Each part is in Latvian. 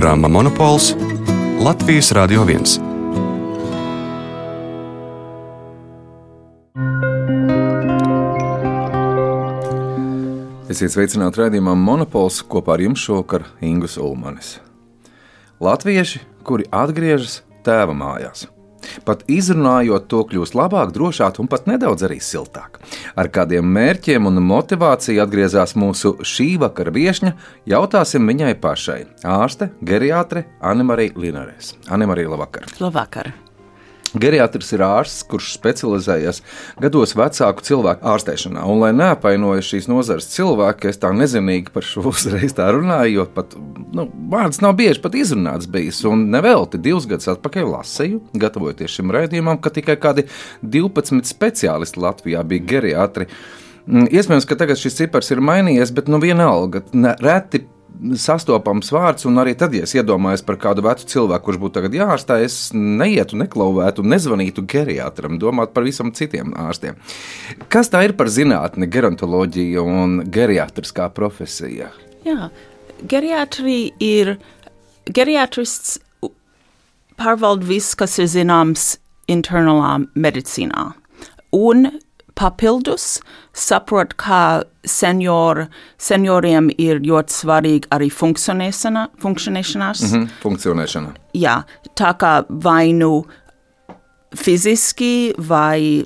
programma Monopols Latvijas Radio 1. Esiet sveicināti raidījumā Monopols kopā ar jums šovakar Ingus Ulmanis. Latvieši, kuri atgriežas tēva mājās. Pat izrunājot to, kļūst labāk, drošāk un pat nedaudz arī siltāk. Ar kādiem mērķiem un motivāciju atgriezās mūsu šī vakara viesņa, jautāsim viņai pašai. Ārste, geriatre Annemarija Linares. Annemarija, labvakar! Labvakar! Geriatrs ir ārsts, kurš specializējies gados vecāku cilvēku ārstēšanā. Un, lai neapvainojas šīs nozares cilvēki, es tā nezinīgi par šo uzreiz tā runāju, jo pat nu, vārds nav bieži pat izrunāts bijis. Un nevelti divus gadus atpakaļ lasīju, gatavojoties šim raidījumam, ka tikai kādi 12 speciālisti Latvijā bija geriatri. Mm, iespējams, ka tagad šis cipars ir mainījies, bet nu vienalga, reti sastopams vārds, un arī tad, ja es iedomājos par kādu vecu cilvēku, kurš būtu tagad jāārstē, es neietu, neklauvētu, nezvanītu geriatram, domātu par visam citiem ārstiem. Kas tā ir par zinātni, gerontoloģija un geriatriskā profesija? Jā, geriatrija ir geriatrists pārvalda viss, kas ir zināms internālā medicīnā. Un papildus saprot, kā senior, senioriem ir ļoti svarīgi arī funkcionēšana, funkcionēšanās. Mm -hmm, funkcionēšana. Jā, tā kā vai nu fiziski vai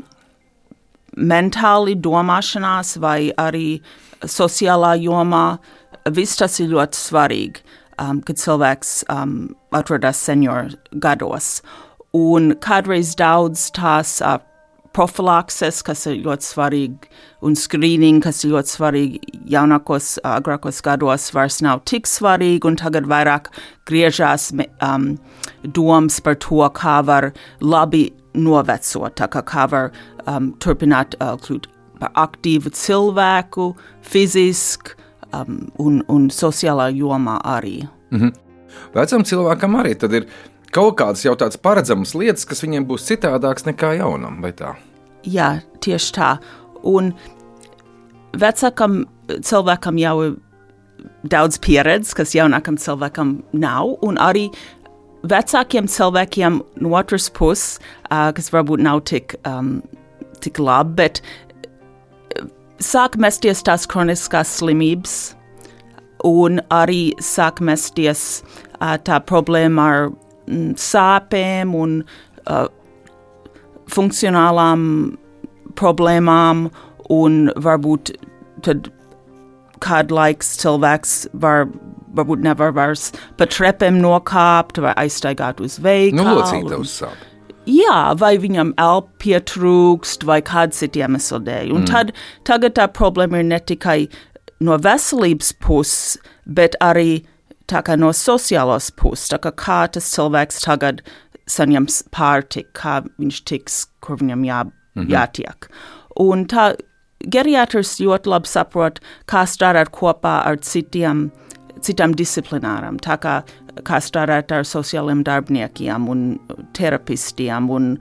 mentāli domāšanās vai arī sociālā jomā, viss tas ir ļoti svarīgi, um, kad cilvēks um, atrodas senior gados. Un kādreiz daudz tās uh, profilakses, kas ir ļoti svarīgi, un screening, kas ir ļoti svarīgi jaunākos, agrākos gados, vairs nav tik svarīgi, un tagad vairāk griežās um, domas par to, kā var labi novecot, kā, kā var um, turpināt uh, kļūt par aktīvu cilvēku, fiziski um, un, un sociālā jomā arī. Mm -hmm. Vecam cilvēkam arī ir kaut kādas jau tādas paredzamas lietas, kas viņiem būs citādākas nekā jaunam, vai tā? Jā, tieši tā. Un vecākam cilvēkam jau ir daudz pieredzes, kas jaunākam cilvēkam nav, un arī vecākiem cilvēkiem no otras puses, uh, kas varbūt nav tik, um, tik labi, bet sāk mesties tās kroniskās slimības, un arī sāk mesties uh, tā problēma ar sāpēm un uh, funkcionālām problēmām, un varbūt tad kādu laiku cilvēks var, varbūt nevar vairs pa trepēm nokāpt vai aizstaigāt uz veikalu. Nu, locītavs sāp. Jā, vai viņam elpa pietrūkst, vai kāda cita iemesla dēļ. Un mm. tad, tagad tā problēma ir ne tikai no veselības puses, bet arī tā kā no sociālās puses. Tā kā, kā tas cilvēks tagad saņems pārtiku, kā viņš tiks, kur viņam jā, -hmm. jātiek. Un tā geriatrs ļoti labi saprot, kā strādāt kopā ar citiem, citām disciplinārām, tā kā, kā strādāt ar sociāliem darbiniekiem un terapistiem un,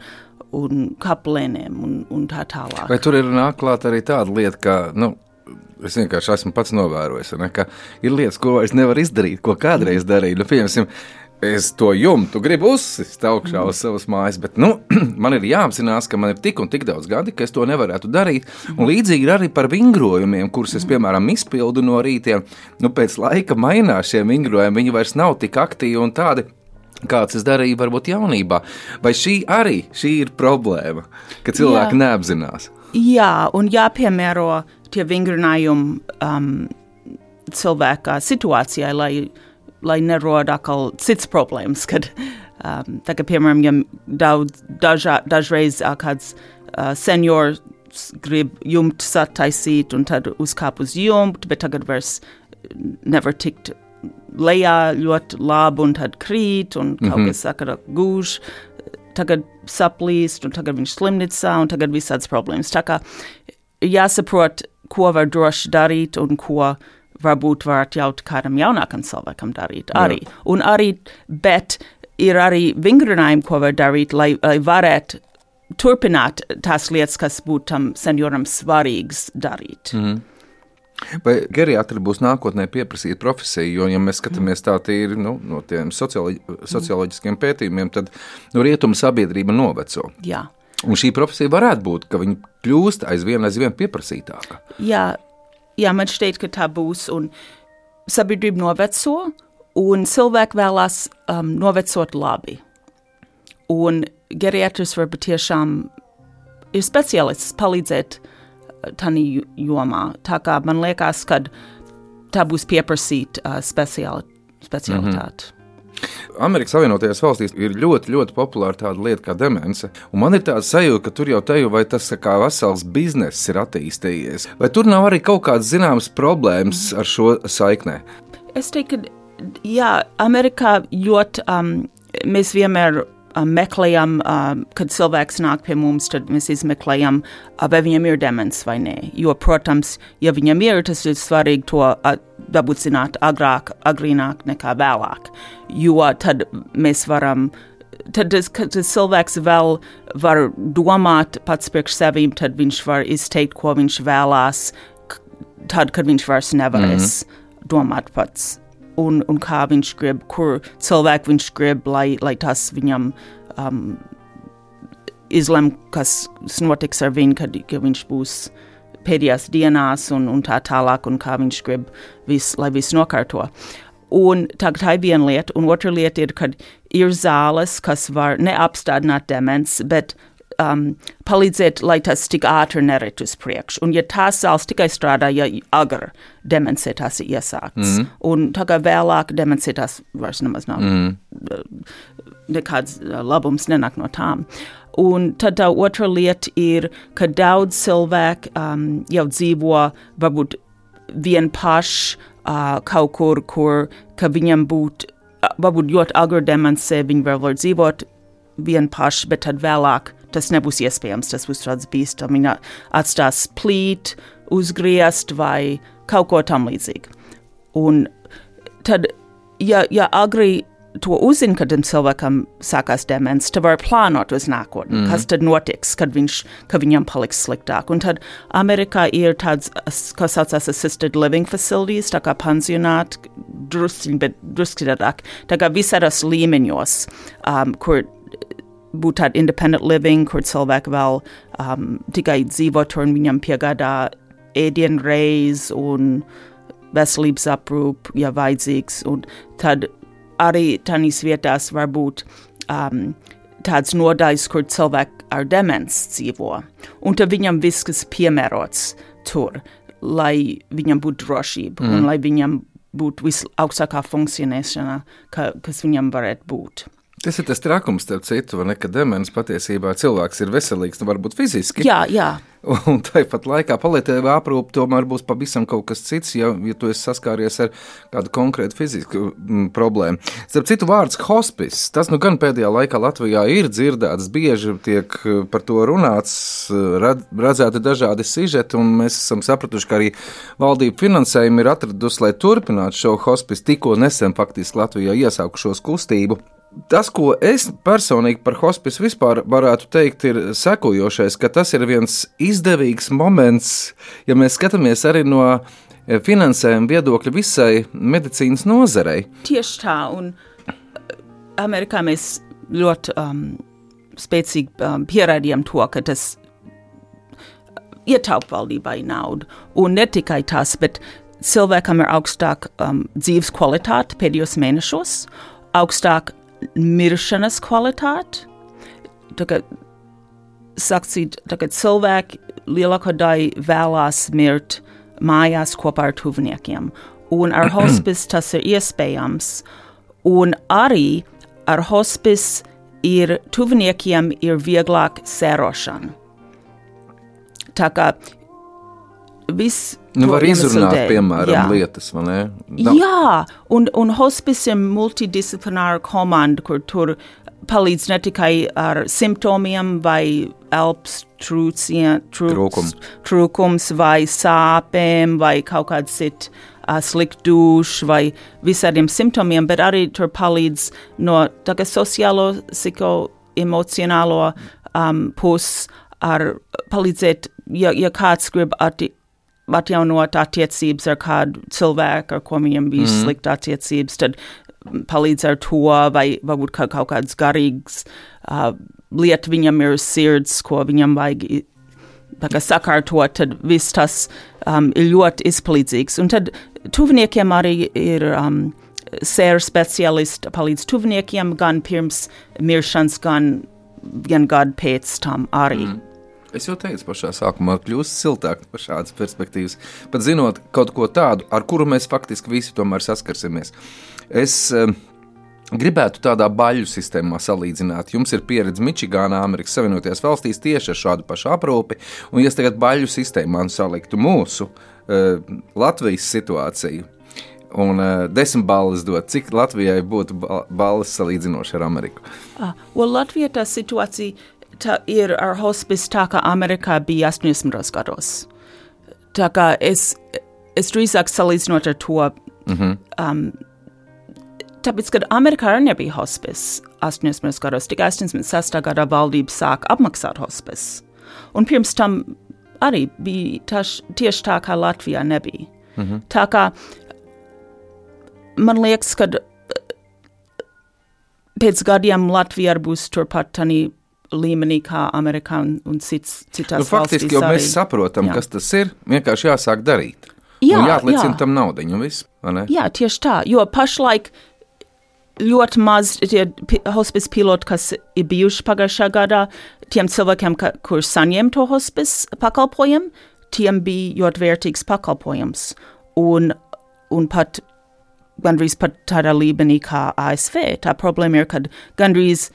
un kaplēniem un, un tā tālāk. Vai tur ir nāklāt arī tāda lieta, ka, nu, Es vienkārši esmu pats novērojis, ne, ka ir lietas, ko vairs nevar izdarīt, ko kādreiz darīju. Nu, piemēram, es to jumtu gribu uzsist augšā uz savas mājas, bet nu, man ir jāapzinās, ka man ir tik un tik daudz gadi, ka es to nevarētu darīt. Un līdzīgi ir arī par vingrojumiem, kurus es, piemēram, izpildu no rītiem. Nu, pēc laika mainās šie vingrojumi, viņi vairs nav tik aktīvi un tādi. Kāds es darīju, varbūt jaunībā. Vai šī arī šī ir problēma, ka cilvēki Jā. neapzinās? Jā, un jāpiemēro tie vingrinājumi um, cilvēka situācijai, lai lai neroda atkal cits problēmas, kad, um, tagad, piemēram, ja daudz, dažā, dažreiz uh, kāds uh, seniors grib jumtu sataisīt un tad uzkāp uz jumtu, bet tagad vairs nevar tikt lejā ļoti labi un tad krīt un kaut mm -hmm. kas saka, gūž, tagad saplīst un tagad viņš slimnīcā un tagad visādas problēmas. Tā kā jāsaprot, ko var droši darīt un ko varbūt var atļaut kādam jaunākam cilvēkam darīt arī. Jā. Un arī, bet ir arī vingrinājumi, ko var darīt, lai, lai varētu turpināt tās lietas, kas būtu tam senioram svarīgas darīt. Mm. Vai geriatri būs nākotnē pieprasīta profesija? Jo, ja mēs skatāmies tā tīri nu, no tiem socioloģi, socioloģiskiem pētījumiem, tad nu, rietuma sabiedrība noveco. Jā. Un šī profesija varētu būt, ka viņa kļūst aizvien, aizvien pieprasītāka. Jā, jā, man šķiet, ka tā būs. Un sabiedrība noveco, un cilvēki vēlās um, novecot labi. Un geriatrs var patiešām ir speciālists palīdzēt tādā jomā. Tā kā man liekas, ka tā būs pieprasīta uh, speciāli, specialitāte. Mm -hmm. Amerikas Savienotajās valstīs ir ļoti, ļoti populāra tāda lieta kā demence. Un man ir tāda sajūta, ka tur jau teju, vai tas kā vesels bizness ir attīstījies. Vai tur nav arī kaut kādas zināmas problēmas ar šo saiknē? Es teiktu, ka jā, Amerikā ļoti um, mēs vienmēr meklējam, um, kad cilvēks nāk pie mums, tad mēs izmeklējam, uh, vai viņam ir demence vai nē. Jo, protams, ja viņam ir, tas ir svarīgi to uh, dabūt zināt agrāk, agrīnāk nekā vēlāk. Jo tad mēs varam. Tad, kad cilvēks vēl var domāt pats priekš sevīm, tad viņš var izteikt, ko viņš vēlās, tad, kad viņš vairs nevarēs mm -hmm. domāt pats un, un kā viņš grib, kur cilvēku viņš grib, lai, lai tas viņam um, izlem, kas notiks ar viņu, kad, kad viņš būs pēdējās dienās un, un tā tālāk, un kā viņš grib, vis, lai viss nokārto. Un tā, tā ir viena lieta, un otra lieta ir, kad ir zāles, kas var neapstādināt demens, bet um, palīdzēt, lai tas tik ātri nerit uz priekšu. Un ja tās zāles tikai strādā, ja agri demencē tas ir iesākts, mm. un tā kā vēlāk demencē tas vairs nemaz nav. Mm. Nekāds uh, labums nenāk no tām. Un tad tā otra lieta ir, ka daudz cilvēku um, jau dzīvo varbūt vien paši uh, kaut kur, kur viņam būtu, uh, varbūt ļoti agri demencē, viņi vēl var dzīvot vien paši, bet tad vēlāk tas nebūs iespējams, tas būs tāds bīstami. Viņa atstās plīt, uzgriezt vai kaut ko tam līdzīgu. Un tad, ja, ja agri to uzzina, kad cilvēkam sākās demence, tad var plānot uz nākotni, mm. kas tad notiks, kad, viņš, kad viņam paliks sliktāk. Un tad Amerikā ir tāds, kas saucās assisted living facilities, tā kā pansionāti, drusciņi, bet drusciņi tā kā visādos līmeņos, um, kur būt tāda independent living, kur cilvēki vēl um, tikai dzīvo tur un viņam piegādā ēdienreiz un veselības aprūp, ja vajadzīgs. Un tad arī tādīs vietās var būt um, tāds nodaļas, kur cilvēki ar demens dzīvo. Un tad viņam viss, kas piemērots tur, lai viņam būtu drošība mm. un lai viņam būtu visaugstākā funkcionēšana, ka, kas viņam varētu būt. Tas ir tas trakums, starp citu, ne, ka demens patiesībā cilvēks ir veselīgs, nu varbūt fiziski. Jā, jā. Un tāpat laikā palietīva aprūpe tomēr būs pavisam kaut kas cits, ja, ja tu esi saskāries ar kādu konkrētu fizisku m, problēmu. Starp citu, vārds hospice, tas nu gan pēdējā laikā Latvijā ir dzirdēts, bieži tiek eh, par to runāts, rad, redzēti dažādi sižeti, un mēs esam sapratuši, ka arī valdība finansējumi ir atradusi, lai turpinātu šo hospice tikko nesen faktiski Latvijā iesākušos kustību. Tas, ko es personīgi par hospice vispār varētu teikt, ir sekojošais, ka tas ir viens izdevīgs moments, ja mēs skatāmies arī no eh, finansējuma viedokļa visai medicīnas nozarei. Tieši tā, un eh, Amerikā mēs ļoti um, spēcīgi um, pierādījām to, ka tas ietaupa valdībai naudu. Un ne tikai tas, bet cilvēkam ir augstāka um, dzīves kvalitāte pēdējos mēnešos, augstāka miršanas kvalitāti. Tagad, sakcīt, tagad cilvēki lielāko daļu vēlās mirt mājās kopā ar tuviniekiem. Un ar hospice tas ir iespējams. Un arī ar hospice ir tuviniekiem ir vieglāk sērošana. Tā kā viss Nu, var izrunāt, dēļ. piemēram, jā. lietas, vai ne? Da jā, un, un hospice ir multidisciplināra komanda, kur tur palīdz ne tikai ar simptomiem vai elpas trūcien, trūks, Trūkum. trūkums vai sāpēm vai kaut kāds cits uh, slikts dušs vai visādiem simptomiem, bet arī tur palīdz no tagad sociālo, psihoemocionālo um, puses ar palīdzēt, ja, ja kāds grib atti atjaunot attiecības ar kādu cilvēku, ar ko viņam bija mm. slikta attiecības, tad palīdz ar to, vai varbūt kaut, kaut kāds garīgs uh, lieta viņam ir sirds, ko viņam vajag sakārtot, tad viss tas um, ir ļoti izpalīdzīgs. Un tad tuviniekiem arī ir um, sēra speciālisti, palīdz tuviniekiem gan pirms miršanas, gan vienu gadu pēc tam arī. Mm. Es jau teicu, pašā sākumā kļūst siltāk par šādas perspektīvas. Pat zinot kaut ko tādu, ar kuru mēs faktiski visi tomēr saskarsimies. Es uh, gribētu tādā baļu sistēmā salīdzināt. Jums ir pieredze Mičigānā, Amerikas Savienotajās valstīs tieši ar šādu pašu aprūpi, un ja tagad baļu sistēmā saliktu mūsu uh, Latvijas situāciju, un uh, desmit balvas dot, cik Latvijai būtu balvas salīdzinoši ar Ameriku? Uh, well, Latvijā tā situācija tā ir ar hospice tā, kā Amerikā bija 80. gados. Tā kā es, es drīzāk salīdzinot ar to, mm -hmm. um, tāpēc, kad Amerikā arī nebija hospice 80. gados, tikai 86. gadā valdība sāka apmaksāt hospice. Un pirms tam arī bija taš, tieši tā, kā Latvijā nebija. Mm -hmm. Tā kā man liekas, ka pēc gadiem Latvija būs turpat tādā līmenī kā Amerikā un, un cits, citās nu, valstīs. Faktiski jau arī. mēs saprotam, jā. kas tas ir, vienkārši jāsāk darīt. Jā, un jāatlicina jā. tam naudiņu, viss, Jā, tieši tā, jo pašlaik ļoti maz tie hospice piloti, kas ir bijuši pagājušā gadā, tiem cilvēkiem, ka, kur saņem to hospice pakalpojumu, tiem bija ļoti vērtīgs pakalpojums. Un, un pat gandrīz pat tādā līmenī kā ASV. Tā problēma ir, ka gandrīz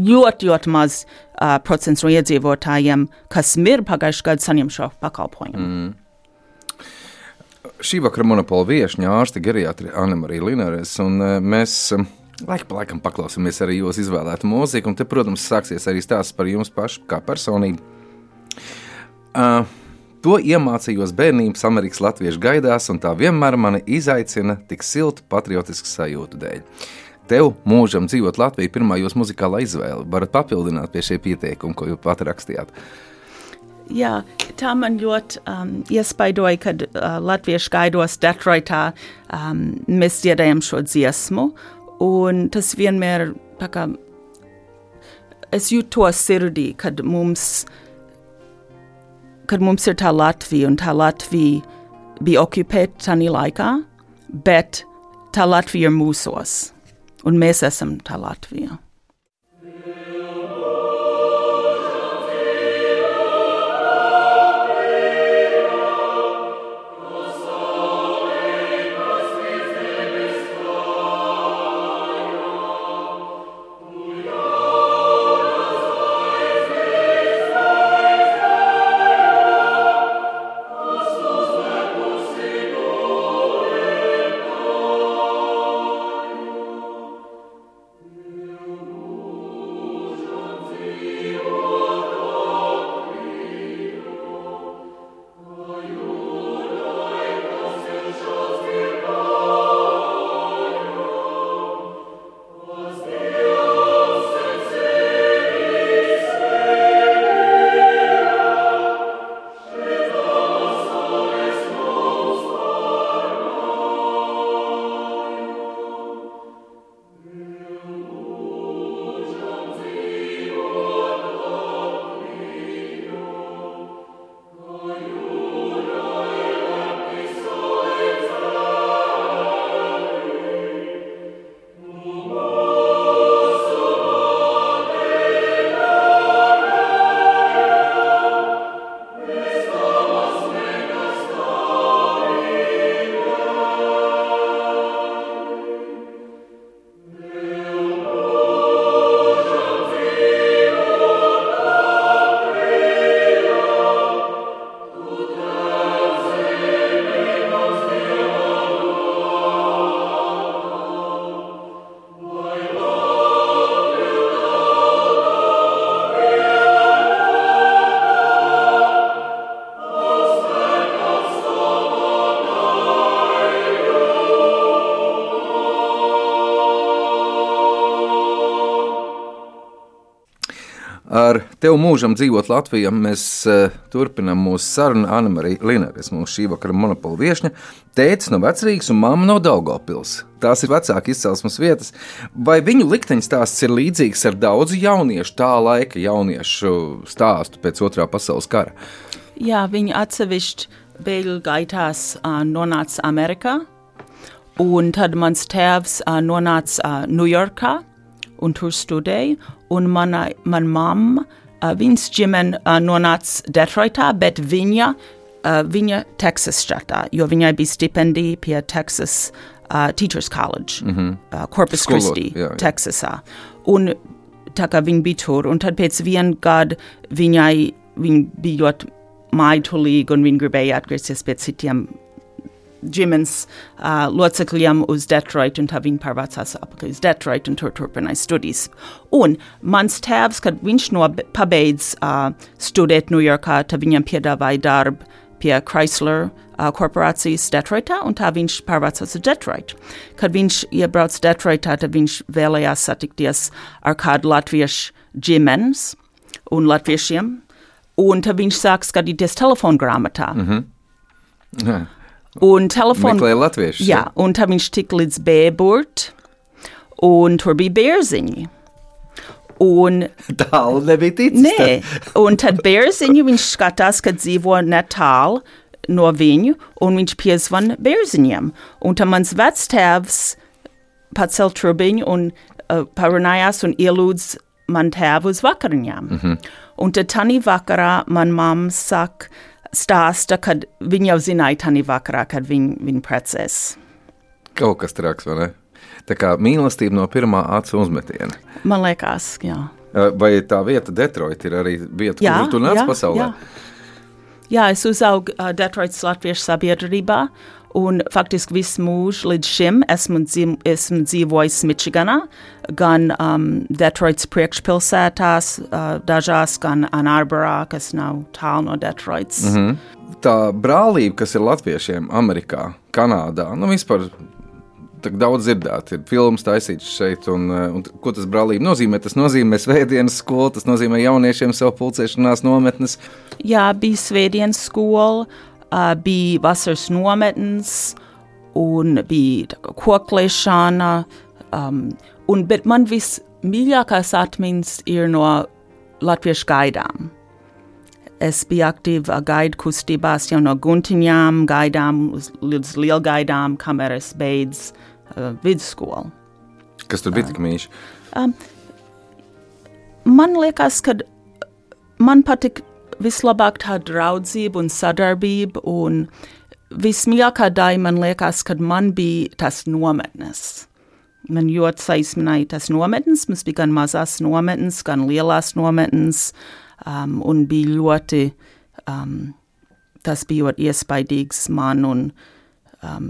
ļoti, ļoti maz uh, procents no iedzīvotājiem, kas mir pagājušajā gadā, saņem šo pakalpojumu. Mm. Šī vakara monopola viesņa ārste geriatri Anna-Marija Linares, un uh, mēs uh, laika pa laikam paklausāmies arī jūsu izvēlētu mūziku, un te, protams, sāksies arī stāsts par jums pašu kā personību. Uh, To iemācījos bērnības Amerikas Latviešu gaidās, un tā vienmēr mani izaicina tik siltu patriotisku sajūtu dēļ. Tev mūžam dzīvot Latvijā, pirmā jūsu muzikālā izvēle. Varat papildināt pie šie pieteikumi, ko jūs pat rakstījāt. Jā, tā man ļoti um, iespaidoja, kad uh, Latviešu gaidos Detroitā um, mēs dziedājam šo dziesmu. Tas vienmēr kā, es jūtu to sirdī, kad mums, kad mums ir tā Latvija, un tā Latvija bija okupēta tajā laikā, bet tā Latvija ir mūsos un mēs esam tā Latvija. Ar tevu mūžam dzīvot Latvijā mēs uh, turpinām mūsu sarunu. Anna Marija Lineris, mūsu šī vakara monopola viesne, tēvs no Vecrīgas un mamma no Daugopils. Tās ir vecāka izcelsmes vietas. Vai viņu likteņstāsts ir līdzīgs ar daudzu jauniešu tā laika jauniešu stāstu pēc otrā pasaules kara? Jā, viņi atsevišķi bēgļu gaitās uh, nonāca Amerikā, un tad mans tēvs uh, nonāca Ņujorkā un tur studēja, un mana, mana mamma, uh, viņas ģimene uh, nonāca Detroitā, bet viņa, uh, viņa Teksas štatā, jo viņai bija stipendija pie Texas uh, Teachers College, mm -hmm. uh, Corpus Skolot, Christi, jā, jā. Teksasā. Un tā kā viņa bija tur, un tad pēc viena gada viņai, viņa bija ļoti maitulīga, un viņa gribēja atgriezties pie citiem ģimenes uh, locekļiem uz Detroit, un tā viņa pārvācās atpakaļ uz Detroit un tur turpināja studijas. Un mans tēvs, kad viņš no, pabeidz uh, studēt Ņujorkā, tad viņam piedāvāja darbu pie Chrysler uh, korporācijas Detroitā, un tā viņš pārvācās uz Detroit. Kad viņš iebrauc Detroitā, tad viņš vēlējās satikties ar kādu latviešu ģimenes un latviešiem, un tad viņš sāk skatīties telefonu grāmatā. Mm -hmm. Jā. Un telefonu Meklēja latviešus. Jā, un tad viņš tika līdz bēburt, un tur bija bērziņi. Un, Tālu nebija ticis. nē, un tad bērziņi viņš skatās, ka dzīvo netālu no viņu, un viņš piezvan bērziņiem. Un tad mans vectēvs pacel trubiņu un uh, parunājās un ielūdz man tēvu uz vakariņām. Mm -hmm. Un tad tanī vakarā man mamma saka, stāsta, kad viņa jau zināja tanī vakarā, kad viņa, viņa precēs. Kaut kas traks, vai ne? Tā kā mīlestība no pirmā acu uzmetiena. Man liekas, jā. Vai tā vieta, Detroit, ir arī vieta, Jā, kur tu nāc pasaulē? jā. Jā, es uzaugu uh, Detroitas Latviešu sabiedrībā, un faktiski visu mūžu līdz šim esmu, dzīv, esmu dzīvojis Mičiganā, gan um, Detroitas priekšpilsētās, uh, dažās, gan Ann Arborā, kas nav tālu no Detroitas. Mm -hmm. Tā brālība, kas ir latviešiem Amerikā, Kanādā, nu vispār. Tik daudz dzirdēt, ir filmas taisīts šeit, un, uh, un ko tas brālība nozīmē? Tas nozīmē svētdienas skolu, tas nozīmē jauniešiem savu pulcēšanās nometnes. Jā, bija svētdienas skola, uh, bija vasaras nometnes, un bija koklēšana. Um, un, bet man vismīļākās atmiņas ir no latviešu gaidām. Es biju aktīva gaidu kustībās jau no guntiņām, gaidām līdz lielgaidām, kamēr es beidzu uh, vidusskolu. Kas tur bija tik mīļš? Man liekas, ka man patīk vislabāk tā draudzība un sadarbība, un vismīļākā daļa man liekas, kad man bija tas nometnes. Man ļoti saismināja tas nometnes, mums bija gan mazās nometnes, gan lielās nometnes, um, un bija ļoti, um, tas bija ļoti iespaidīgs man, un um,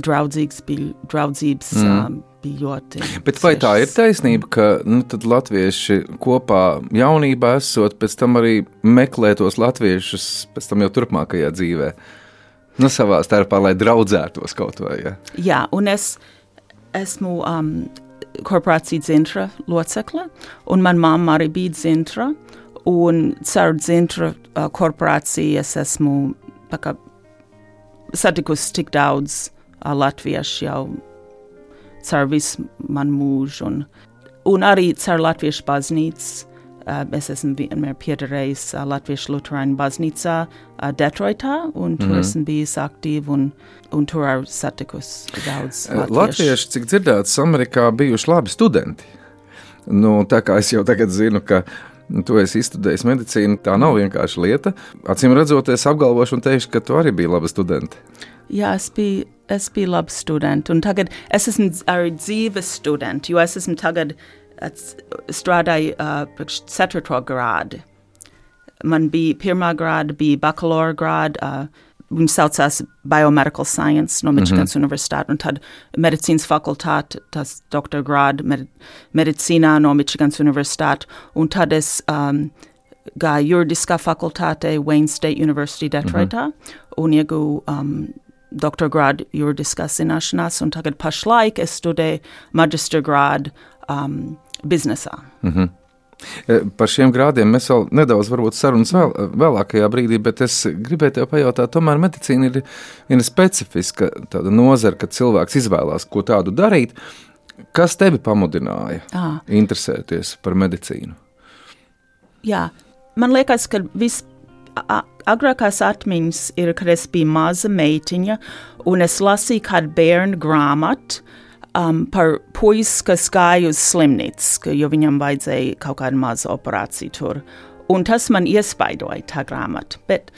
draudzīgs bija, draudzības mm. um, bija ļoti. Bet vai tā ir taisnība, ka nu, tad latvieši kopā jaunībā esot, pēc tam arī meklē tos latviešus pēc tam jau turpmākajā dzīvē? Nu, savā starpā, lai draudzētos kaut vai. Ja? Jā, un es esmu um, korporācija Zintra locekle, un man mamma arī bija Zintra, un caur Zintra uh, korporāciju es esmu satikusi tik daudz uh, latviešu jau caur visu manu mūžu, un, un arī caur latviešu baznīcu. Uh, es esmu vienmēr piederējis uh, Latviešu Lutāņu baznīcā uh, Detroitā, un tur mm -hmm. esmu bijis aktīva, un, un tur arī satikusi daudz Eh, Latvieši, cik dzirdēts, Amerikā bijuši labi studenti. Nu, tā kā es jau tagad zinu, ka tu esi izstudējis medicīnu, tā nav vienkārši lieta. Acīm redzot, es apgalvošu un teikšu, ka tu arī biji laba studente. Jā, es biju, es biju labs students, un tagad es esmu dz- arī dzīves students, jo es esmu tagad ats- strādāju uh, priekš ceturto grādu. Man bija pirmā grāda, bija bakalaura grāda, uh, viņi saucās Biomedical Science no Michiganas mm -hmm. Universitāte, un tad medicīnas fakultāte, tas doktora grāda med medicīnā no Michiganas Universitāte, un tad es um, gāju juridiskā fakultātē Wayne State University Detroitā mm -hmm. un iegūju um, doktora grādu juridiskās zināšanās, un tagad pašlaik es studēju maģistra grādu um, biznesā. E, par šiem grādiem mēs vēl nedaudz sarunas vēl, vēlākajā brīdī, bet es gribēju tev pajautāt, tomēr medicīna ir viena specifiska nozara, kad cilvēks izvēlās, ko tādu darīt. Kas tevi pamudināja à. interesēties par medicīnu? Jā, man liekas, ka viss agrākās atmiņas ir, kad es biju maza meitiņa, un es lasīju kādu bērnu grāmatu um, par puisi, kas gāja uz slimnīcu, jo viņam vajadzēja kaut kādu mazu operāciju tur. Un tas man iespaidoja tā grāmata. Bet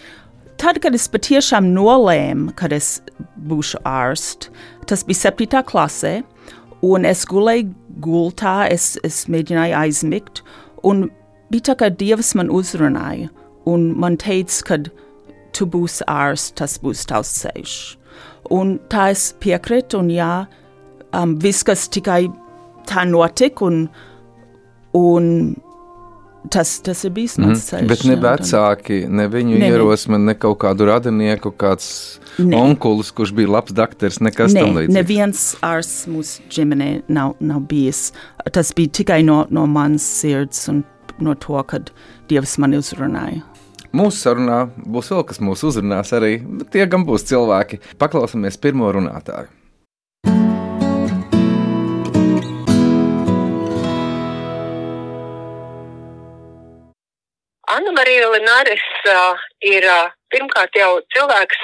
tad, kad es patiešām nolēmu, ka es būšu ārsts, tas bija 7. klasē, un es gulēju gultā, es, es mēģināju aizmigt, un bija tā, ka Dievs man uzrunāja, un man teica, ka tu būsi ārsts, tas būs tavs ceļš. Un tā es piekrītu, un jā, um, viss, kas tikai tā notika, un, un tas, tas ir bijis mans mm. ceļš. Bet ne vecāki, ne viņu ne, ierosme, ne kaut kādu radinieku, kāds ne. onkulis, kurš bija labs dakteris, nekas ne, tam līdzīgs. Neviens ārsts mūsu ģimenē nav, nav bijis. Tas bija tikai no, no manas sirds un no to, kad Dievs mani uzrunāja. Mūsu sarunā būs vēl kas mūs uzrunās arī, bet tie gan būs cilvēki. Paklausāmies pirmo runātāju. Anna Marija Linares uh, ir uh, pirmkārt jau cilvēks,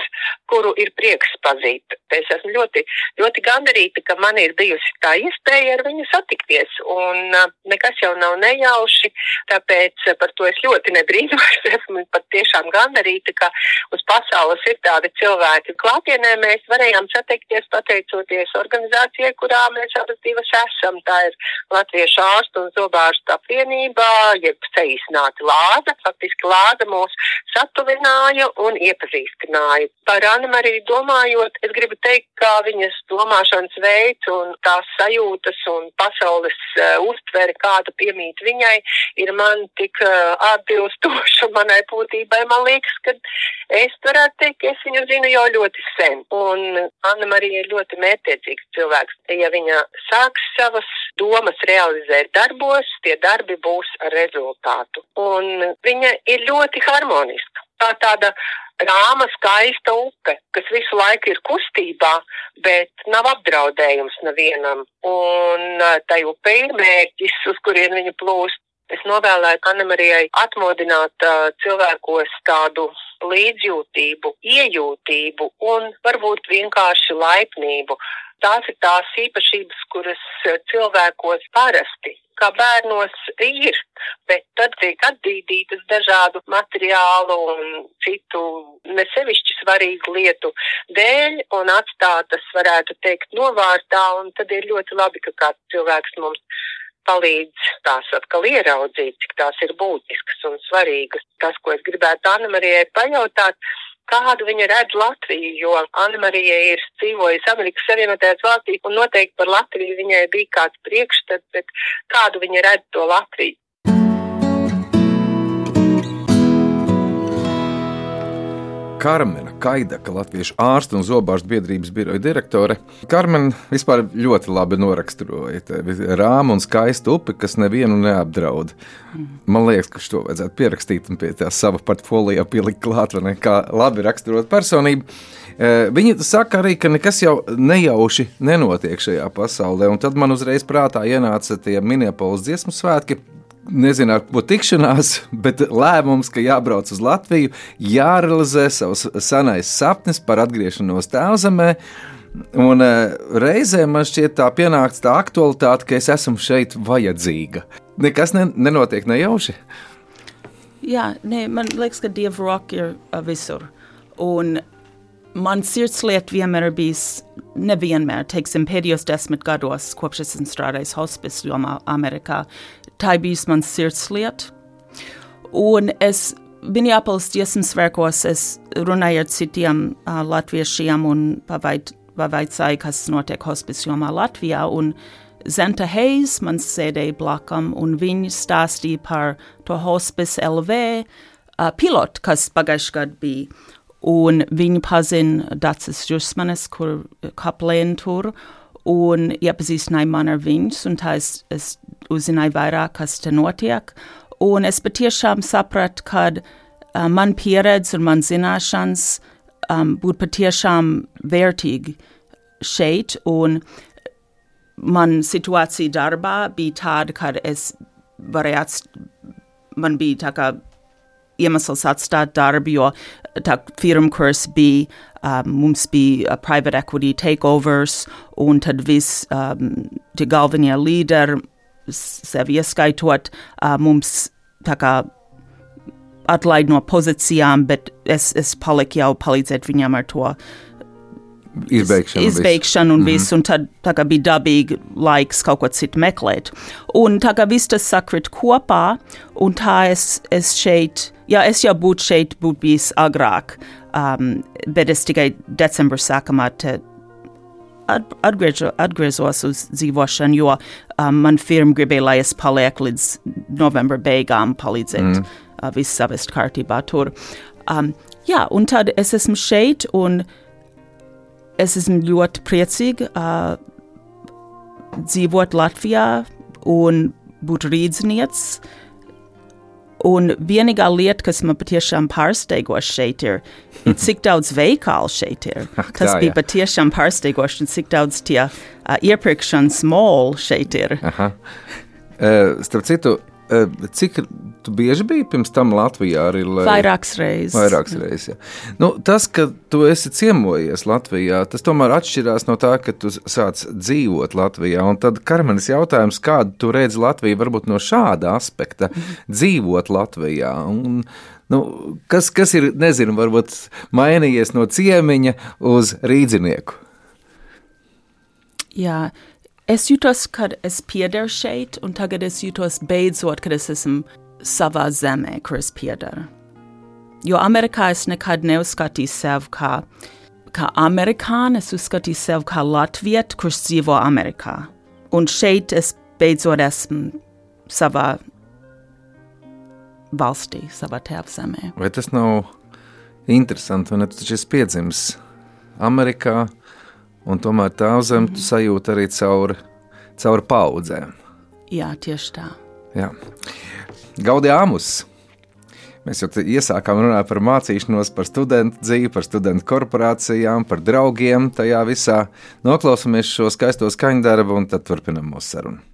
kuru ir prieks pazīt. Es esmu ļoti, ļoti gandarīta, ka man ir bijusi tā iespēja ar viņu satikties, un uh, nekas jau nav nejauši, tāpēc uh, par to es ļoti nebrīnos. Esmu pat tiešām gandarīta, ka uz pasaules ir tādi cilvēki. Klātienē mēs varējām satikties pateicoties organizācijai, kurā mēs abas divas esam. Tā ir Latviešu ārstu un zobārstu apvienībā, jeb saīsināti Lāza. Faktiski Lāza mūs satuvināja un iepazīstināja. Par Annu Mariju domājot, es gribu teikt, kā viņas domāšanas veids un tās sajūtas un pasaules uh, uztvere, kāda piemīt viņai, ir man tik uh, atbilstoša manai būtībai. Man liekas, ka es varētu teikt, ka es viņu zinu jau ļoti sen. Un Anna Marija ir ļoti mērķiecīgs cilvēks. Ja viņa sāks savas domas realizēt darbos, tie darbi būs ar rezultātu. Un viņa ir ļoti harmoniska tā tāda rāma, skaista upe, kas visu laiku ir kustībā, bet nav apdraudējums nevienam. Un tai upe ir mērķis, uz kurien viņa plūst. Es novēlēju Annemarijai atmodināt uh, cilvēkos tādu līdzjūtību, iejūtību un varbūt vienkārši laipnību. Tās ir tās īpašības, kuras cilvēkos parasti kā bērnos ir, bet tad tiek atdīdītas dažādu materiālu un citu nesevišķi svarīgu lietu dēļ un atstātas, varētu teikt, novārtā, un tad ir ļoti labi, ka kāds cilvēks mums palīdz tās atkal ieraudzīt, cik tās ir būtiskas un svarīgas. Tas, ko es gribētu Anna Marijai pajautāt, kādu viņa redz Latviju, jo Anna Marija ir dzīvojusi Amerikas Savienotajās valstīs un noteikti par Latviju viņai bija kāds priekšstats, bet kādu viņa redz to Latviju. Karmena Kaidaka, Latviešu ārstu un zobārstu biedrības biroja direktore. Karmena vispār ļoti labi noraksturoja rāmu un skaistu upi, kas nevienu neapdraud. Man liekas, ka šo vajadzētu pierakstīt un pie tā sava portfolijā pielikt klāt, vai ne, kā labi raksturot personību. E, viņi saka arī, ka nekas jau nejauši nenotiek šajā pasaulē, un tad man uzreiz prātā ienāca tie Minneapolis dziesmu svētki, nezinu, ar ko tikšanās, bet lēmums, ka jābrauc uz Latviju, jārealizē savs senais sapnis par atgriešanos tēvzemē. Un uh, reizē man šķiet tā pienāks tā aktualitāte, ka es esmu šeit vajadzīga. Nekas ne, nenotiek nejauši. Jā, ne, man liekas, ka Dieva roka ir uh, visur. Un man sirdslieta vienmēr ir bijis, nevienmēr, teiksim, pēdējos desmit gados, kopš esmu strādājis hospice jomā Amerikā, tā ir bijis mans sirdslieta. Un es Minneapolis dziesmu svētkos es runāju ar citiem uh, latviešiem un pavaicāju, kas notiek hospice jomā Latvijā. Un Zenta Hayes man sēdēja blakam, un viņa stāstīja par to hospice LV uh, pilotu, kas pagājušajā gadā bija. Un viņu pazina Dācis Jusmanis, kur kaplēna tur, un iepazīstināja man ar viņus, un tā es, es uzzināju vairāk, kas te notiek, un es patiešām sapratu, ka uh, man pieredze un man zināšanas um, būtu patiešām vērtīgi šeit, un man situācija darbā bija tāda, ka es varēju man bija tā kā iemesls atstāt darbu, jo tā firma kurs bija, um, mums bija uh, private equity takeovers, un tad viss um, tie galvenie līderi, sevi ieskaitot, uh, mums tā kā atlaid no pozīcijām, bet es, es paliku jau palīdzēt viņam ar to izbeigšanu. Izbeigšanu un visu, mm -hmm. un tad kā bija dabīgi laiks kaut ko citu meklēt. Un tā kā viss tas sakrit kopā, un tā es, es šeit, jā, es jau būtu šeit, būtu bijis agrāk, um, bet es tikai decembra sākumā te atgriežo, atgriezos uz dzīvošanu, jo um, man firma gribēja, lai es palieku līdz novembra beigām palīdzēt mm. uh, visu savest kārtībā tur. Um, jā, un tad es esmu šeit, un es esmu ļoti priecīga uh, dzīvot Latvijā un būt rīdznieks. Un vienīgā lieta, kas man patiešām pārsteigoši šeit ir, ir cik daudz veikalu šeit ir. Tas Tā, bija jā. patiešām pārsteigoši, cik daudz tie uh, iepirkšanas mall šeit ir. Aha. Uh, starp citu, uh, cik tu bieži biji pirms tam Latvijā? Arī, lai... Vairākas reizes. Vairākas reizes. Jā. Nu, tas, ka tu esi ciemojies Latvijā, tas tomēr atšķirās no tā, ka tu sāc dzīvot Latvijā. Un tad Karmenis jautājums, kādu tu redzi Latviju varbūt no šāda aspekta dzīvot Latvijā. Un, nu, kas, kas ir, nezinu, varbūt mainījies no ciemiņa uz rīdzinieku? Jā, es jūtos, kad es piederu šeit, un tagad es jūtos beidzot, kad es esmu savā zemē, kur es piedaru. Jo Amerikā es nekad neuzskatīju sevi kā, kā amerikāni, es uzskatīju sevi kā latvieti, kurš dzīvo Amerikā. Un šeit es beidzot esmu savā valstī, savā tēvzemē. Vai tas nav interesanti? Un tu taču esi piedzimis Amerikā, un tomēr tā zem tu sajūti arī caur, caur paudzēm. Jā, tieši tā. Jā. Gaudījāmus! Mēs jau iesākām runāt par mācīšanos, par studentu dzīvi, par studentu korporācijām, par draugiem. Tajā visā noklausāmies šo skaisto skaņdarbu un tad turpinam mūsu sarunu.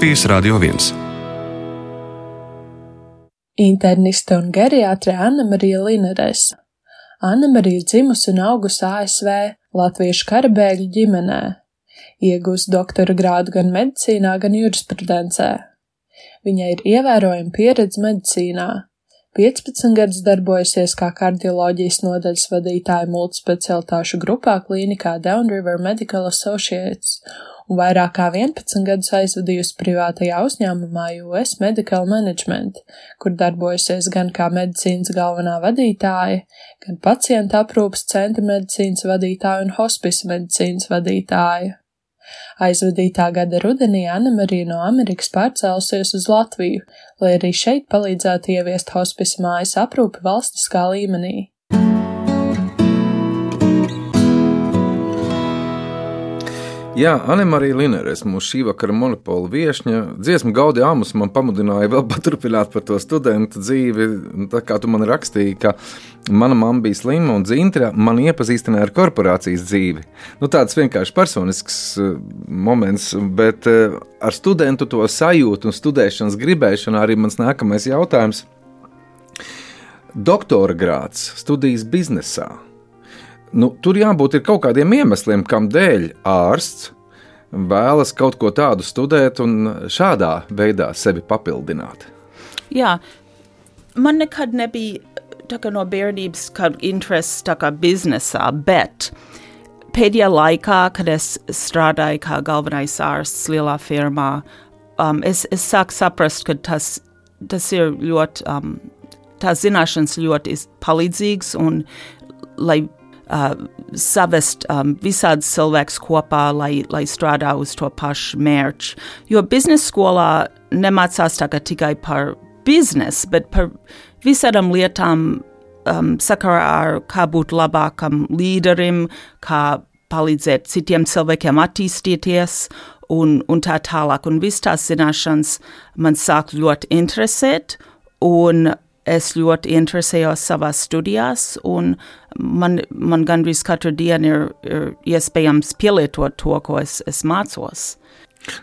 Latvijas Radio 1. Interniste un geriatre Anna Marija Linerese. Anna Marija dzimusi un augusi ASV Latviešu karabēgļu ģimenē, iegūst doktora grādu gan medicīnā, gan jurisprudencē. Viņai ir ievērojama pieredze medicīnā, 15 gadus darbojusies kā kardioloģijas nodaļas vadītāja multispecialitāšu grupā klīnikā Downriver Medical Associates un vairāk kā 11 gadus aizvadījusi privātajā uzņēmumā US Medical Management, kur darbojusies gan kā medicīnas galvenā vadītāja, gan pacienta aprūpas centra medicīnas vadītāja un hospisa medicīnas vadītāja. Aizvadītā gada rudenī Anna-Marija no Amerikas pārcēlusies uz Latviju, lai arī šeit palīdzētu ieviest hospisa mājas aprūpi valstiskā līmenī. Jā, Anemarija Lineres, mūsu šī vakara monopola viesņa, dziesmu gaudi āmus man pamudināja vēl paturpināt par to studentu dzīvi. Tā kā tu man rakstīji, ka mana mamma bija slima un dzintra, man iepazīstināja ar korporācijas dzīvi. Nu, tāds vienkārši personisks uh, moments, bet uh, ar studentu to sajūtu un studēšanas gribēšanu arī mans nākamais jautājums. Doktora grāts, studijas biznesā nu, tur jābūt kaut kādiem iemesliem, kam dēļ ārsts vēlas kaut ko tādu studēt un šādā veidā sevi papildināt. Jā, man nekad nebija no bērnības kāda interese tā kā biznesā, bet pēdējā laikā, kad es strādāju kā galvenais ārsts lielā firmā, um, es, es sāku saprast, ka tas, tas ir ļoti, um, tās zināšanas ļoti palīdzīgas un lai uh, savest um, visādus cilvēkus kopā, lai, lai strādā uz to pašu mērķu. Jo biznesa skolā nemācās tikai par biznesu, bet par visādām lietām um, sakarā ar kā būt labākam līderim, kā palīdzēt citiem cilvēkiem attīstīties un, un tā tālāk. Un viss tās zināšanas man sāk ļoti interesēt, un es ļoti interesējos savā studijās, un man, man gandrīz katru dienu ir, ir iespējams pielietot to, ko es, es mācos.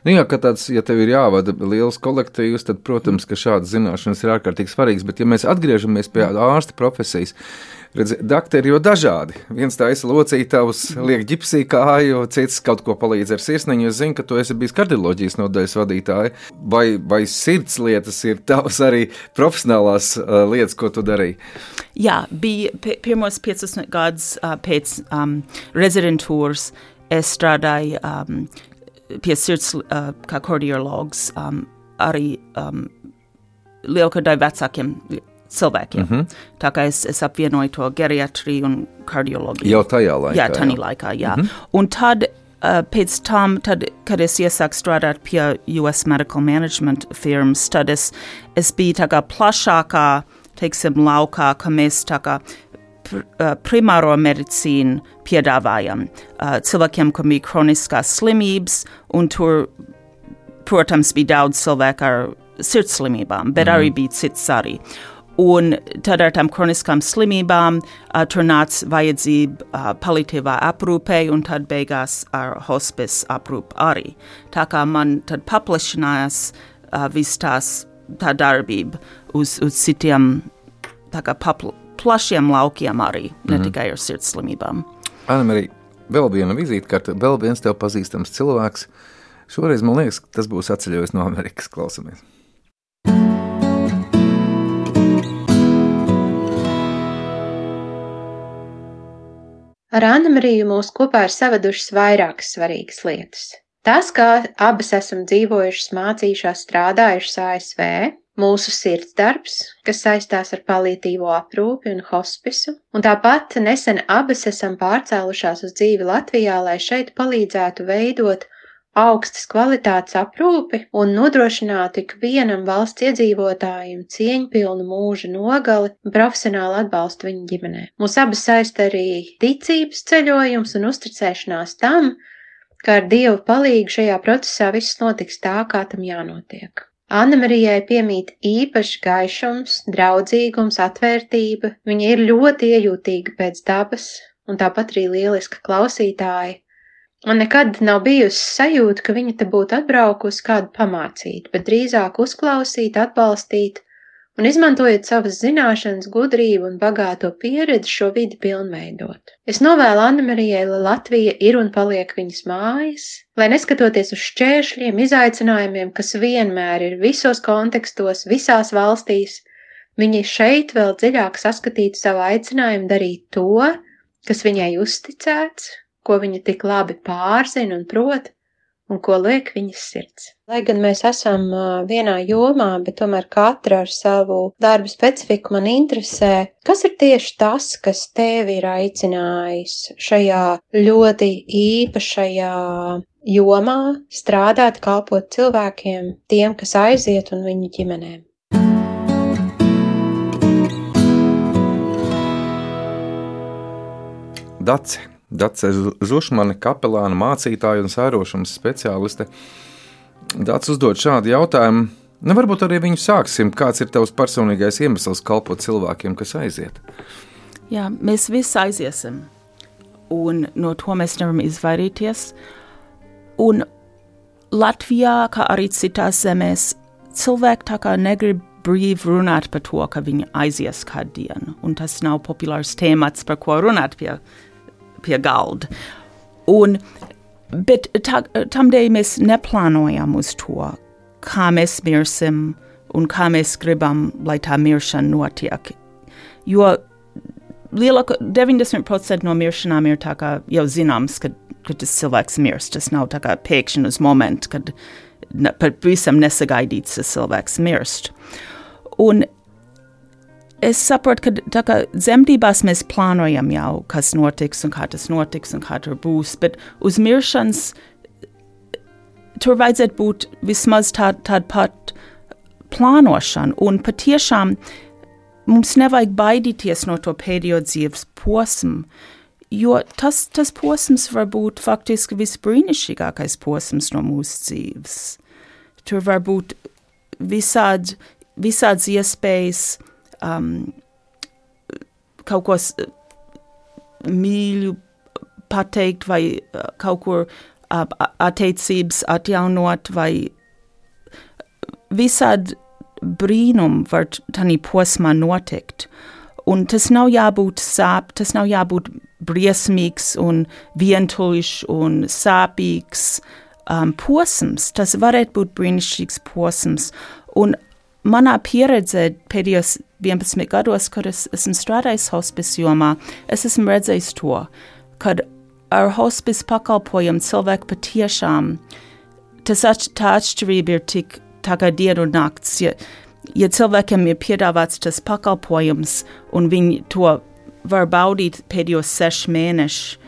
Nu jā, ka tāds, ja tev ir jāvada liels kolektīvs, tad, protams, ka šādas zināšanas ir ārkārtīgi svarīgas. Bet, ja mēs atgriežamies pie ārsta profesijas, Redzi, dakteri jau dažādi. Viens taisa locītavus, liek ģipsī kāju, cits kaut ko palīdz ar sirsniņu. Es zinu, ka tu esi bijis kardioloģijas nodaļas vadītāja. Vai, vai sirds lietas ir tavas arī profesionālās uh, lietas, ko tu darīji? Jā, bija pirmos 15 gadus uh, pēc um, rezidentūras. Es strādāju um, pie sirds uh, kā kardiologs um, arī um, lielākajai vecākiem cilvēkiem. Mm -hmm. Tā kā es, es apvienoju to geriatriju un kardioloģiju. Jau tajā laikā. Jā, tajā laikā, jā. Mm -hmm. Un tad uh, pēc tam, tad, kad es iesāku strādāt pie US Medical Management firmas, tad es, es biju tā kā plašākā, teiksim, laukā, ka mēs tā kā pr uh, primāro medicīnu piedāvājam uh, cilvēkiem, kam bija kroniskās slimības, un tur, protams, bija daudz cilvēku ar sirdslimībām, bet mm -hmm. arī bija cits arī. Un tad ar tām kroniskām slimībām uh, tur nāca vajadzība uh, paliatīvā aprūpē, un tad beigās ar hospice aprūpu arī. Tā kā man tad paplašinājās uh, viss tās tā darbība uz, uz citiem papla, plašiem laukiem arī, ne mm -hmm. tikai ar sirdslimībām. Anna-Marija, vēl viena vizītkarte, vēl viens tev pazīstams cilvēks. Šoreiz man liekas, tas būs atceļojis no Amerikas. Klausamies! Ar Anna-Mariju mūs kopā ir savadušas vairākas svarīgas lietas. Tas, kā abas esam dzīvojušas, mācījušās, strādājušas ASV, mūsu sirdsdarbs, kas saistās ar palītīvo aprūpi un hospisu, un tāpat nesen abas esam pārcēlušās uz dzīvi Latvijā, lai šeit palīdzētu veidot augstas kvalitātes aprūpi un nodrošinātu ikvienam valsts iedzīvotājiem cieņpilnu mūža nogali un profesionālu atbalstu viņa ģimenē. Mūs abas saista arī ticības ceļojums un uzticēšanās tam, ka ar Dievu palīgu šajā procesā viss notiks tā, kā tam jānotiek. Anna Marijai piemīt īpašs gaišums, draudzīgums, atvērtība, viņa ir ļoti iejūtīga pēc dabas un tāpat arī lieliska klausītāja, Man nekad nav bijusi sajūta, ka viņa te būtu atbraukusi kādu pamācīt, bet drīzāk uzklausīt, atbalstīt un izmantojot savas zināšanas, gudrību un bagāto pieredzi šo vidi pilnveidot. Es novēlu Annemarijai, lai Latvija ir un paliek viņas mājas, lai neskatoties uz šķēršļiem, izaicinājumiem, kas vienmēr ir visos kontekstos, visās valstīs, Viņa šeit vēl dziļāk saskatītu savu aicinājumu darīt to, kas viņai uzticēts, ko viņa tik labi pārzina un prot, un ko liek viņas sirds. Lai gan mēs esam vienā jomā, bet tomēr katra ar savu darbu specifiku man interesē, kas ir tieši tas, kas tevi ir aicinājis šajā ļoti īpašajā jomā strādāt, kalpot cilvēkiem, tiem, kas aiziet un viņu ģimenēm. Dace. Dace Zušmane, kapelāna, mācītāja un sērošanas speciāliste. Dace uzdod šādu jautājumu. Nu, varbūt arī viņu sāksim. Kāds ir tavs personīgais iemesls kalpot cilvēkiem, kas aiziet? Jā, mēs visi aiziesim. Un no to mēs nevaram izvairīties. Un Latvijā, kā arī citās zemēs, cilvēki tā kā negrib brīvi runāt par to, ka viņi aizies kādu dienu. Un tas nav populārs temats, par ko runāt pie pie galda. Un, bet tā, tamdēļ mēs neplānojam uz to, kā mēs mirsim un kā mēs gribam, lai tā miršana notiek. Jo lielāka 90% no miršanām ir tā kā jau zināms, ka, ka tas cilvēks mirst. Tas nav tā kā pēkšņi uz momentu, kad par visam nesagaidīts tas cilvēks mirst. Un es saprotu, ka kā, dzemdībās mēs plānojam jau, kas notiks un kā tas notiks un kā tur būs, bet uz miršanas tur vajadzētu būt vismaz tāda tā pat plānošana, un patiešām mums nevajag baidīties no to pēdējo dzīves posmu, jo tas, tas posms var būt faktiski visbrīnišķīgākais posms no mūsu dzīves. Tur var būt visādi, visādas iespējas, um, kaut ko mīļu pateikt, vai uh, kaut kur uh, attiecības atjaunot, vai visādi brīnumi var tādā posmā notikt. Un tas nav jābūt sāp, tas nav jābūt briesmīgs un vientuļš un sāpīgs um, posms. Tas varētu būt brīnišķīgs posms. Un manā pieredzē pēdējos 11 gados, kad es esmu strādājis hospice jomā, es esmu redzējis to, kad ar hospice pakalpojumu cilvēki patiešām tas atš tā atšķirība ir tik tā kā dienu un nakts. Ja, ja cilvēkiem ir piedāvāts tas pakalpojums un viņi to var baudīt pēdējos sešu mēnešu,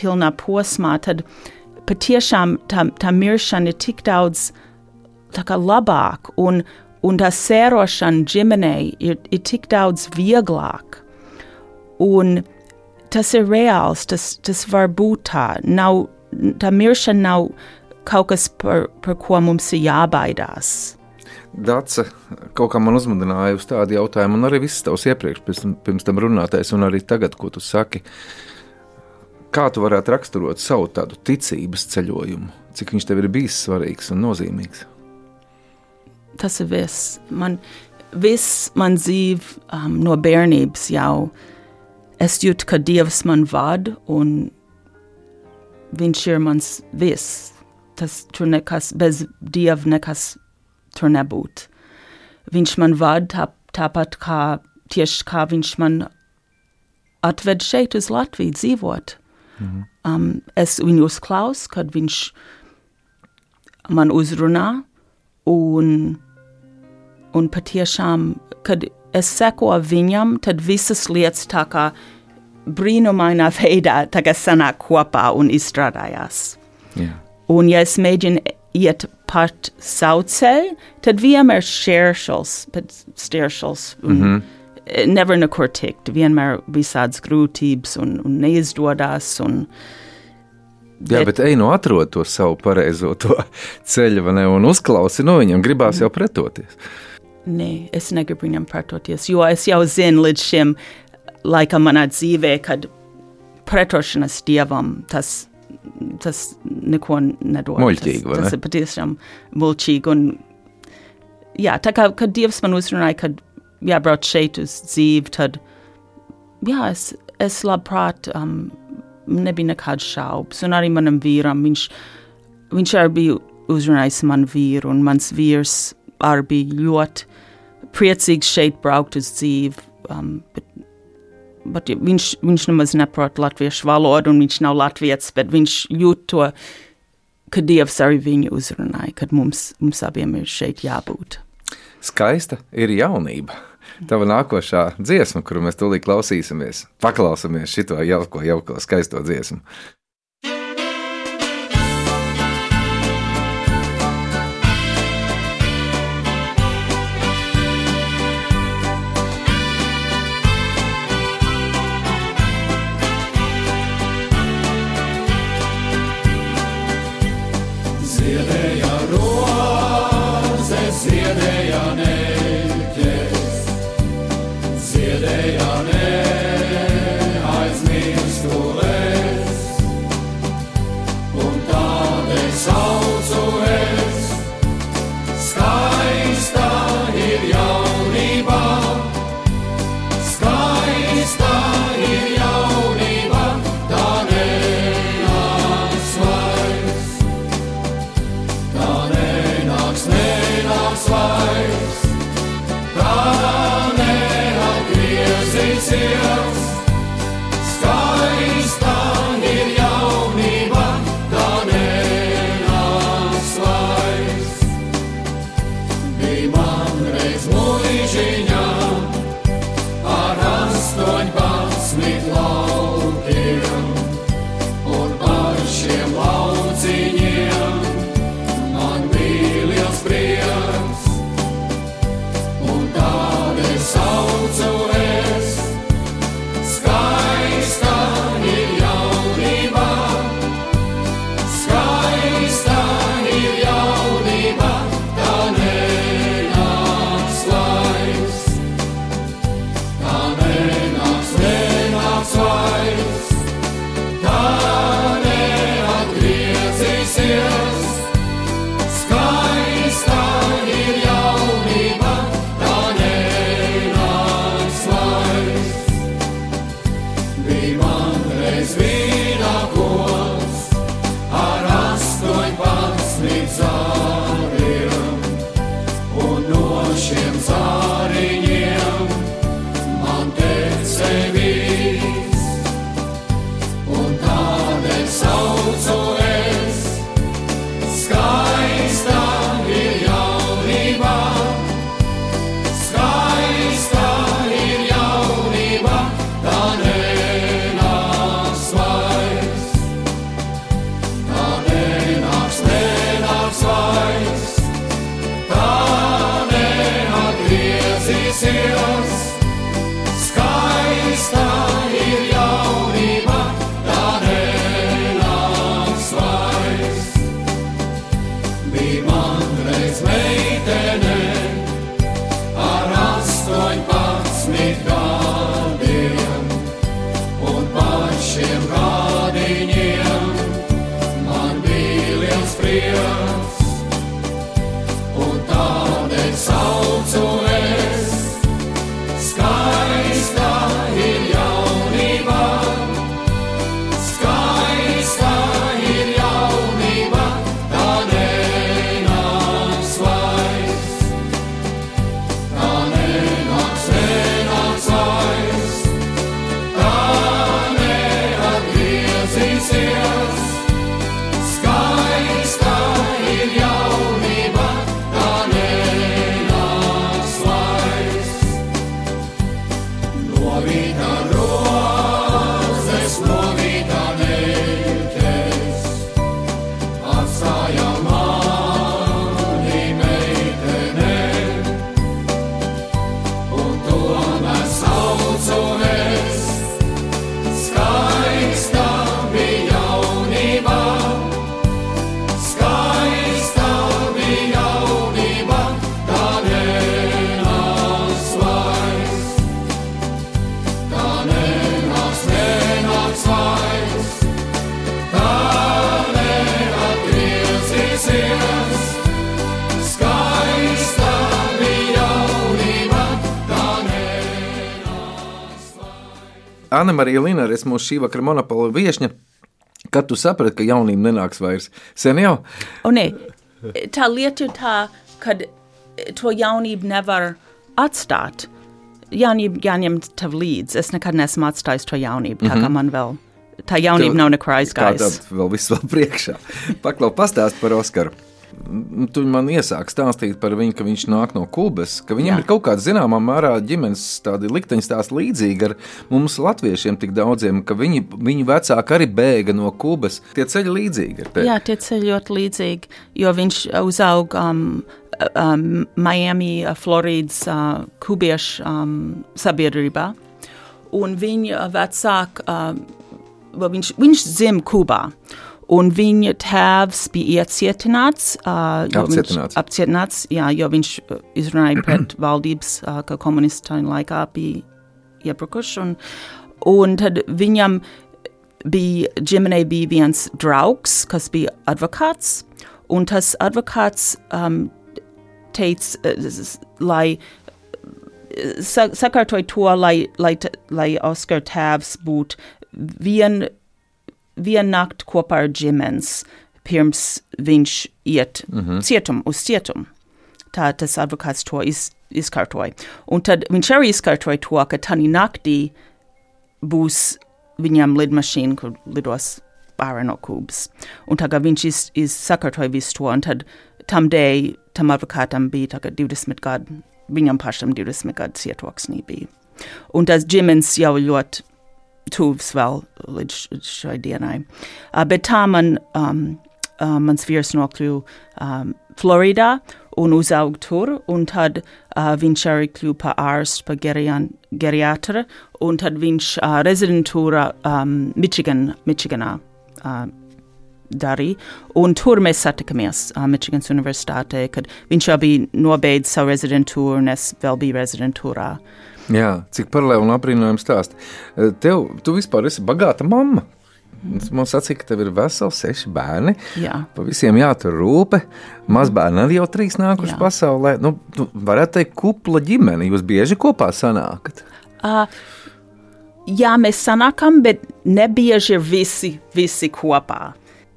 pilnā posmā, tad patiešām tā, tā miršana ir tik daudz labāk un, un tā sērošana ģimenei ir, ir tik daudz vieglāk. Un tas ir reāls, tas, tas var būt tā. Nav, tā miršana nav kaut kas, par, par ko mums ir jābaidās. Dace kaut kā man uzmundināja uz tādu jautājumu, un arī viss tavs iepriekš, pirms, pirms tam runātais, un arī tagad, ko tu saki. Kā tu varētu raksturot savu tādu ticības ceļojumu? Cik viņš tev ir bijis svarīgs un nozīmīgs? Tas ir viss. Man, viss man dzīve um, no bērnības jau es jūtu, ka Dievs man vada un viņš ir mans viss. Tas tur nekas, bez Dieva nekas tur nebūtu. Viņš man vada tā, tāpat kā tieši kā viņš man atved šeit uz Latviju dzīvot. Mhm. Um, es viņu uzklausu, kad viņš man uzrunā un un patiešām, kad es seko viņam, tad visas lietas tā kā brīnumainā veidā sanāk kopā un izstrādājās. Yeah. Un ja es mēģinu iet pat savu ceļu, tad vienmēr šķēršļus, bet šķēršļus. Mm -hmm. Nevar nekur tikt, vienmēr visādas grūtības un, un neizdodas. Un, Bet, Jā, bet ej no atrod to savu pareizo to ceļu, ne, un uzklausi no viņam, gribās mm. jau pretoties. Nē, es negribu viņam pretoties, jo es jau zinu līdz šim laikam manā dzīvē, kad pretošanās dievam tas, tas neko nedod. Muļķīgi, tas, tas ir patiešām muļķīgi. Un, jā, tā kā kad dievs man uzrunāja, kad jābrauc šeit uz dzīvi, tad jā, es, es labprāt um, nebija nekāds šaubas. Un arī manam vīram, viņš, viņš arī bija uzrunājis manu vīru, un mans vīrs arī bija ļoti priecīgs šeit braukt uz dzīvi. Um, bet, bet viņš, viņš nemaz neprot latviešu valodu, un viņš nav latviečs, bet viņš jūt to, ka Dievs arī viņu uzrunāja, kad mums, mums abiem ir šeit jābūt. Skaista ir jaunība. Tava nākošā dziesma, kuru mēs tūlīt klausīsimies, paklausāmies šo jauko, jauko, skaisto dziesmu. Anna Marija Linares, mūsu šī vakara monopola viesņa. Kad tu saprati, ka jaunība nenāks vairs? Sen jau? O, nē, tā lieta ir tā, ka to jaunību nevar atstāt. Jaunība jāņem tev līdzi. Es nekad neesmu atstājis to jaunību, tā mm -hmm. kā man vēl. Tā jaunība Tev- nav nekur aizgājusi. Tātad vēl viss vēl priekšā. Paklau pastāst par Oskaru. Tu man iesāki stāstīt par viņu, ka viņš nāk no Kubas, ka viņam Jā. ir kaut kāda zināmā mērā ģimenes stāsti līdzīgi ar mums, latviešiem, tik daudziem, ka viņi, viņu vecāki arī bēga no Kubas. Tie ceļi līdzīgi ir. Jā, tie ceļi ļoti līdzīgi, jo viņš uzauga um, um, Miami, uh, Floridas uh, kubiešu um, sabiedrībā. Un viņa vecāka, uh, viņš, viņš dzima Kubā. Un viņa tēvs bija iecietināts. Uh, jo viņš- Apcietināts. apcietināts, jā, jo viņš izrunāja pret valdības, uh, ka komunistu tajā laikā bija iebrukuši. Un, un tad viņam bija ģimenei bija viens draugs, kas bija advokāts, un tas advokāts um, teica, lai sa sakārtoja to, lai, lai, lai Oskar tēvs būtu vien, vien nakt kopā ar ģimenes, pirms viņš iet mm -hmm. cietum, uz cietumu. Tā tas advokāts to iz, izkārtoja. Un tad viņš arī izkārtoja to, ka tanī naktī būs viņam lidmašīna, kur lidos ārā no Kubas. Un tagad viņš iz, izsakārtoja visu to, un tad tam dēļ tam advokātam bija tagad 20 gadu, viņam pašam 20 gadu cietoksnī bija. Un tas ģimenes jau ļoti tuvs vēl līdz šai dienai. Uh, bet tā man, um, uh, mans vīrs nokļuva um, Floridā un uzauga tur, un tad uh, viņš arī kļuva par ārstu, par geriatru, un tad viņš uh, rezidentūra um, Michigan, Michiganā uh, darīja, un tur mēs satikamies uh, Michiganas universitātē, kad viņš jau bija nobeidzis savu rezidentūru, un es vēl biju rezidentūrā. Jā, cik paralēli un apbrīnojami stāst. Tev, tu vispār esi bagāta mamma. Man sacīja, ka tev ir veseli seši bērni. Jā. Pa visiem jātur rūpe. Mazbērni arī jau trīs nākuši Jā. pasaulē. Nu, nu, varētu teikt, kupla ģimene. Jūs bieži kopā sanākat. Uh, jā, mēs sanākam, bet nebieži visi, visi kopā.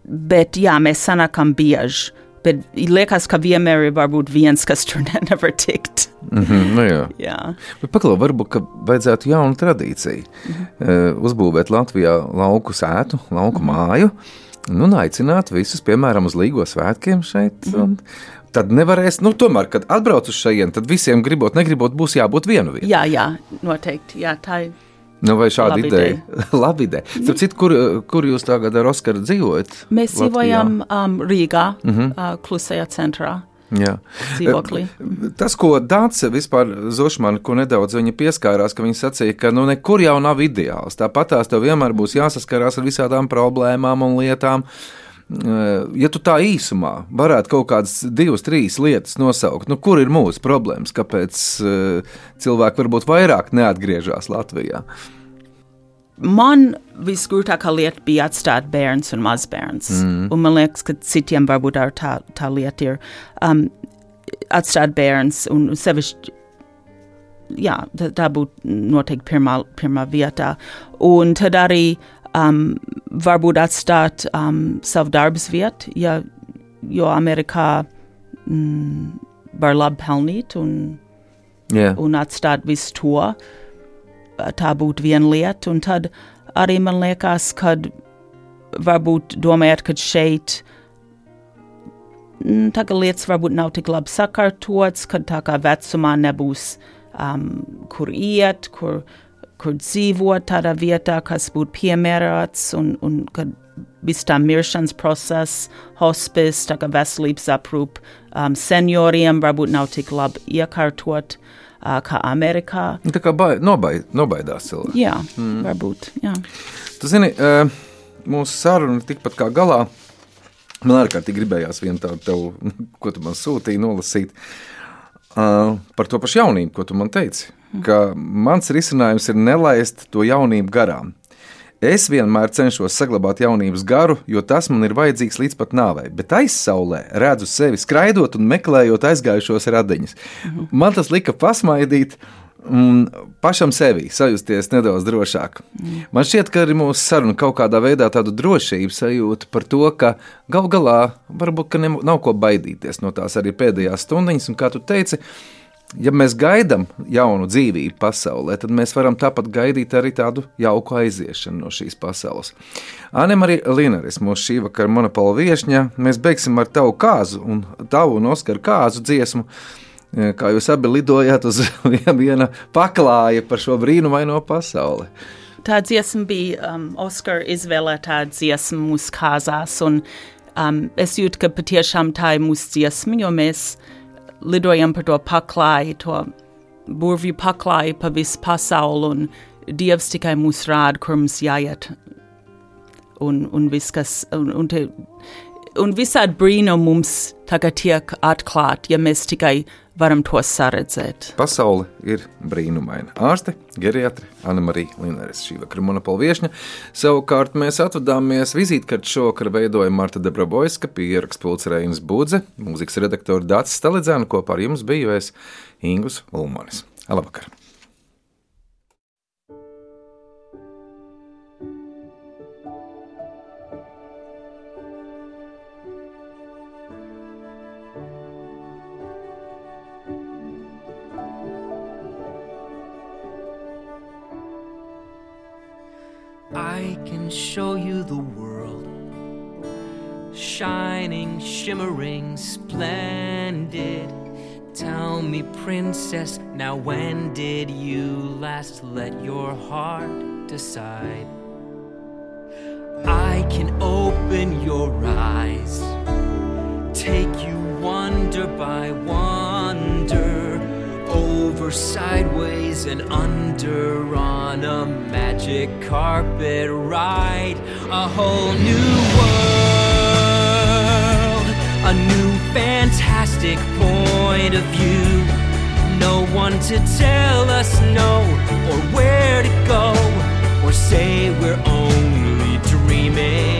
Bet jā, mēs sanākam bieži. Bet liekas, ka vienmēr ir varbūt viens, kas tur ne- nevar tikt. Mhm, nu jā. Jā, Bet Paklau, varbūt vajadzētu jaunu tradīciju. Mhm. Uzbūvēt Latvijā lauku sētu, lauku mhm. māju. Nu, aicināt visus, piemēram, uz Līgo svētkiem šeit. Mhm. Tad nevarēs, nu, tomēr, kad atbrauc uz šejienes, tad visiem gribot, negribot, būs jābūt vietu. jā, jā noteikti. Jā, tā ir. Nu, vai šāda Laba ideja? Labi ideja. Starp citu, kur, kur jūs tagad ar Oskaru dzīvojat? Mēs Latvijā? dzīvojam um, Rīgā, mm -hmm. uh, klusajā centrā. Jā. dzīvoklī. Tas, ko Dārsa vispār Zošmana, ko nedaudz viņa pieskārās, ka viņa sacīja, ka nu nekur jau nav ideāls. Tāpat tās tev vienmēr būs jāsaskarās ar visādām problēmām un lietām. Eh, Ja tu tā īsumā varētu kaut kādas divas, trīs lietas nosaukt, nu, kur ir mūsu problēmas, kāpēc cilvēki varbūt vairāk neatgriežas Latvijā? Man visgrūtākā lieta bija atstāt bērns un mazbērns. Mm. Un man liekas, ka citiem varbūt tā, tā lieta ir um, atstāt bērns un sevišķi. Jā, tā, tā būtu noteikti pirmā, pirmā vietā. Un tad arī um, varbūt atstāt um, savu darbas vietu, ja, jo Amerikā mm, var labi pelnīt un Jā, un atstāt visu to. Tā būtu viena lieta, un tad arī man liekas, ka varbūt domājot, ka šeit tā kā lietas varbūt nav tik labi sakārtotas, ka tā kā vecumā nebūs um, kur iet, kur, kur dzīvot tādā vietā, kas būtu piemērots, un, un kad viss tā miršanas process, hospice, tā kā veselības aprūp um, senioriem varbūt nav tik labi iekārtot uh, kā Amerikā. Nu, tā kā bai, nobai, nobaidās cilvēki. Jā, mm. varbūt. Jā. Tu zini, eh, mūsu saruna tikpat kā galā. Man ārkārtīgi gribējās vienu tādu, tev, ko tu man sūtīji, nolasīt uh, par to pašu jaunību, ko tu man teici. Ka mans risinājums ir nelaist to jaunību garām. Es vienmēr cenšos saglabāt jaunības garu, jo tas man ir vajadzīgs līdz pat nāvei. Bet aizsaulē redzu sevi skraidot un meklējot aizgājušos radiņus. Man tas lika pasmaidīt un pašam sevi sajusties nedaudz drošāk. Man šķiet, ka arī mūsu saruna kaut kādā veidā tādu drošību sajūta par to, ka gal galā varbūt ka nav ko baidīties no tās arī pēdējās stundiņas, un kā tu teici, ja mēs gaidām jaunu dzīvību pasaulē, tad mēs varam tāpat gaidīt arī tādu jauku aiziešanu no šīs pasaules. Anna arī Linaris, mūsu šī vakara monopola viesņa, mēs beigsim ar tavu kāzu un tavu un Oskaru kāzu dziesmu. Kā jūs abi lidojāt uz viena paklāja par šo brīnumaino pasauli. Tā dziesma bija um, Oskara izvēlētā dziesma mūsu kāzās, un um, es jūtu, ka patiešām tā ir mūsu dziesma, jo mēs lidojam par to paklāju, to burvju paklāju pa visu pasauli, un Dievs tikai mūs rāda, kur mums jāiet. Un, un viss, kas, un, un, te, un visādi brīnumi mums tagad tiek atklāti, ja mēs tikai varam to saredzēt. Pasaule ir brīnumaina. Ārste, geriatri, Anna-Marija Lineris, šī vakara monopola viesņa. Savukārt mēs atvadāmies vizītkarti šovakar veidoja Marta Debrabojska, pieraksts pulcerējums Budze, mūzikas redaktora Dācis Stalidzēna, kopā ar jums biju es Ingus Ulmanis. Labvakar! I can show you the world, shining, shimmering, splendid. Tell me, princess, now when did you last let your heart decide? I can open your eyes, take you wonder by wonder, over, sideways, and under on a magic carpet ride. A whole new world, a new fantastic point of view. No one to tell us no, or where to go, or say we're only dreaming.